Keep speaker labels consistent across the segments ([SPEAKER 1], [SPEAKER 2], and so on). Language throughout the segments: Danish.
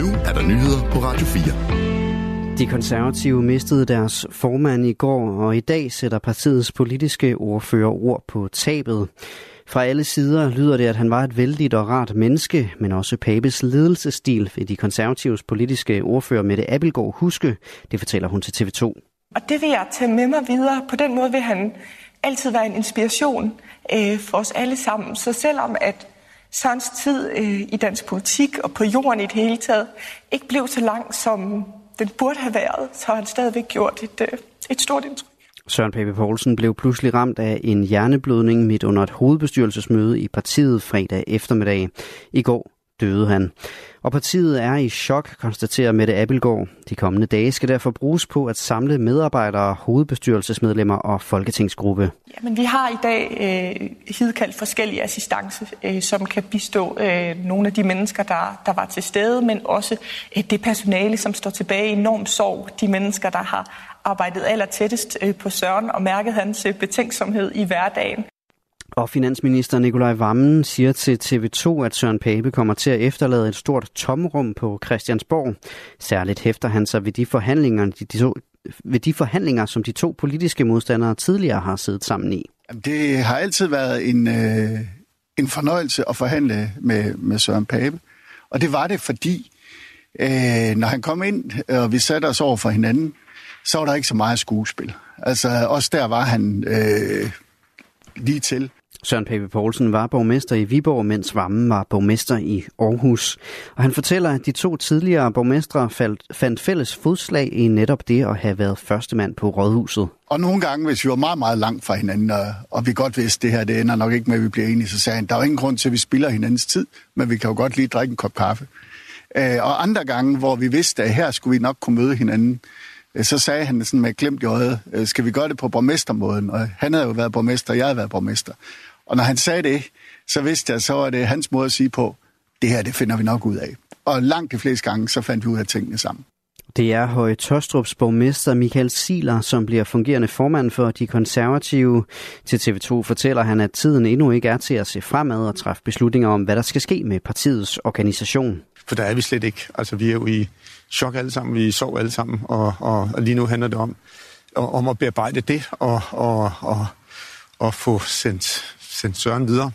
[SPEAKER 1] nu er der nyheder på Radio 4.
[SPEAKER 2] De konservative mistede deres formand i går, og i dag sætter partiets politiske ordfører ord på tabet. Fra alle sider lyder det, at han var et vældigt og rart menneske, men også Pabes ledelsesstil ved de konservatives politiske ordfører Mette Abelgaard huske. Det fortæller hun til TV2.
[SPEAKER 3] Og det vil jeg tage med mig videre. På den måde vil han altid være en inspiration øh, for os alle sammen. Så selvom at Sørens tid øh, i dansk politik og på jorden i det hele taget ikke blev så lang, som den burde have været, så har han stadigvæk gjort et, øh, et stort indtryk.
[SPEAKER 2] Søren Pape Poulsen blev pludselig ramt af en hjerneblødning midt under et hovedbestyrelsesmøde i partiet fredag eftermiddag. I går døde han. Og partiet er i chok, konstaterer Mette Abelgaard. De kommende dage skal derfor bruges på at samle medarbejdere, hovedbestyrelsesmedlemmer og folketingsgruppe.
[SPEAKER 3] Jamen, vi har i dag øh, hidkaldt forskellige assistance, øh, som kan bistå øh, nogle af de mennesker, der, der var til stede, men også øh, det personale, som står tilbage i enorm sorg. De mennesker, der har arbejdet aller tættest øh, på Søren og mærket hans øh, betænksomhed i hverdagen.
[SPEAKER 2] Og finansminister Nikolaj Vammen siger til TV2, at Søren Pape kommer til at efterlade et stort tomrum på Christiansborg. Særligt hæfter han sig ved de forhandlinger, de, de to, ved de forhandlinger, som de to politiske modstandere tidligere har siddet sammen i.
[SPEAKER 4] Det har altid været en, øh, en fornøjelse at forhandle med, med Søren Pape. Og det var det, fordi øh, når han kom ind, og vi satte os over for hinanden, så var der ikke så meget skuespil. Altså også der var han øh, lige til.
[SPEAKER 2] Søren Pape Poulsen var borgmester i Viborg, mens Vammen var borgmester i Aarhus. Og han fortæller, at de to tidligere borgmestre fandt fælles fodslag i netop det at have været førstemand på rådhuset.
[SPEAKER 4] Og nogle gange, hvis vi var meget, meget langt fra hinanden, og, og vi godt vidste, at det her det ender nok ikke med, at vi bliver enige, så sagde han, der er ingen grund til, at vi spiller hinandens tid, men vi kan jo godt lige drikke en kop kaffe. Øh, og andre gange, hvor vi vidste, at her skulle vi nok kunne møde hinanden, øh, så sagde han sådan med glemt i øjet, øh, skal vi gøre det på borgmestermåden? Og han havde jo været borgmester, og jeg havde været borgmester. Og når han sagde det, så vidste jeg, så var det hans måde at sige på, det her, det finder vi nok ud af. Og langt de fleste gange, så fandt vi ud af tingene sammen.
[SPEAKER 2] Det er Høje Tostrups borgmester Michael Siler, som bliver fungerende formand for de konservative. Til TV2 fortæller han, at tiden endnu ikke er til at se fremad og træffe beslutninger om, hvad der skal ske med partiets organisation.
[SPEAKER 5] For der er vi slet ikke. Altså, vi er jo i chok alle sammen. Vi sov alle sammen. Og, og, og lige nu handler det om, om at bearbejde det og, og, og, og få sendt sendt Søren videre.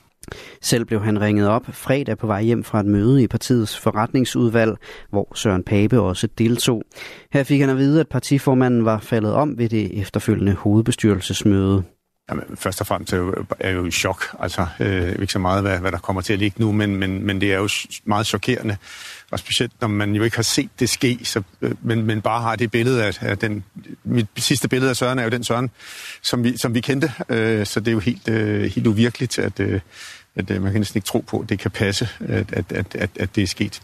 [SPEAKER 2] Selv blev han ringet op fredag på vej hjem fra et møde i partiets forretningsudvalg, hvor Søren Pape også deltog. Her fik han at vide, at partiformanden var faldet om ved det efterfølgende hovedbestyrelsesmøde.
[SPEAKER 5] Jamen, først og fremmest er jo, er jo i chok. Altså, øh, ikke så meget, hvad, hvad der kommer til at ligge nu, men, men, men det er jo meget chokerende. Og specielt, når man jo ikke har set det ske, så, øh, men, men bare har det billede af, af den... Mit sidste billede af Søren er jo den Søren, som vi, som vi kendte. Øh, så det er jo helt, øh, helt uvirkeligt, at, øh, at øh, man kan næsten ikke tro på, at det kan passe, at, at, at, at, at det er sket.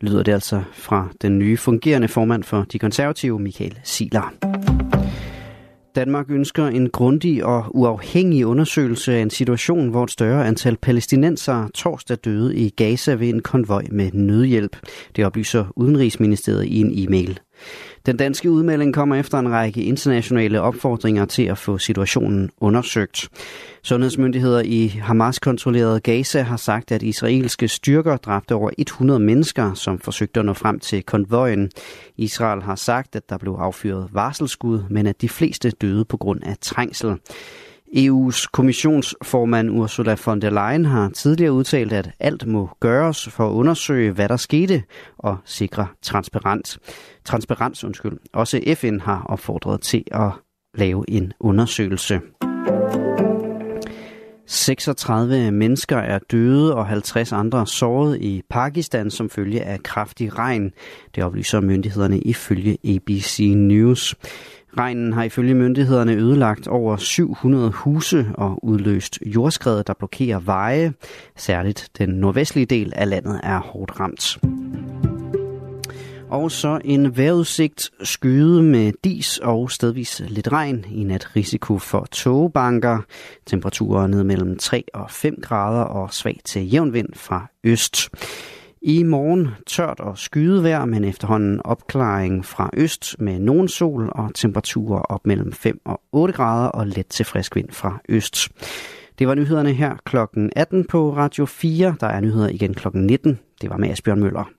[SPEAKER 2] Lyder det altså fra den nye fungerende formand for de konservative, Michael Siler. Danmark ønsker en grundig og uafhængig undersøgelse af en situation, hvor et større antal palæstinensere torsdag døde i Gaza ved en konvoj med nødhjælp. Det oplyser Udenrigsministeriet i en e-mail. Den danske udmelding kommer efter en række internationale opfordringer til at få situationen undersøgt. Sundhedsmyndigheder i Hamas-kontrollerede Gaza har sagt, at israelske styrker dræbte over 100 mennesker, som forsøgte at nå frem til konvojen. Israel har sagt, at der blev affyret varselskud, men at de fleste døde på grund af trængsel. EU's kommissionsformand Ursula von der Leyen har tidligere udtalt, at alt må gøres for at undersøge, hvad der skete og sikre transparens. Transparens, undskyld. Også FN har opfordret til at lave en undersøgelse. 36 mennesker er døde og 50 andre såret i Pakistan som følge af kraftig regn. Det oplyser myndighederne ifølge ABC News. Regnen har ifølge myndighederne ødelagt over 700 huse og udløst jordskred, der blokerer veje. Særligt den nordvestlige del af landet er hårdt ramt. Og så en vejrudsigt skyde med dis og stedvis lidt regn. I nat risiko for togebanker. Temperaturer ned mellem 3 og 5 grader og svag til jævn vind fra øst. I morgen tørt og skyde vejr, men efterhånden opklaring fra øst med nogen sol og temperaturer op mellem 5 og 8 grader og let til frisk vind fra øst. Det var nyhederne her klokken 18 på Radio 4. Der er nyheder igen klokken 19. Det var med Asbjørn Møller.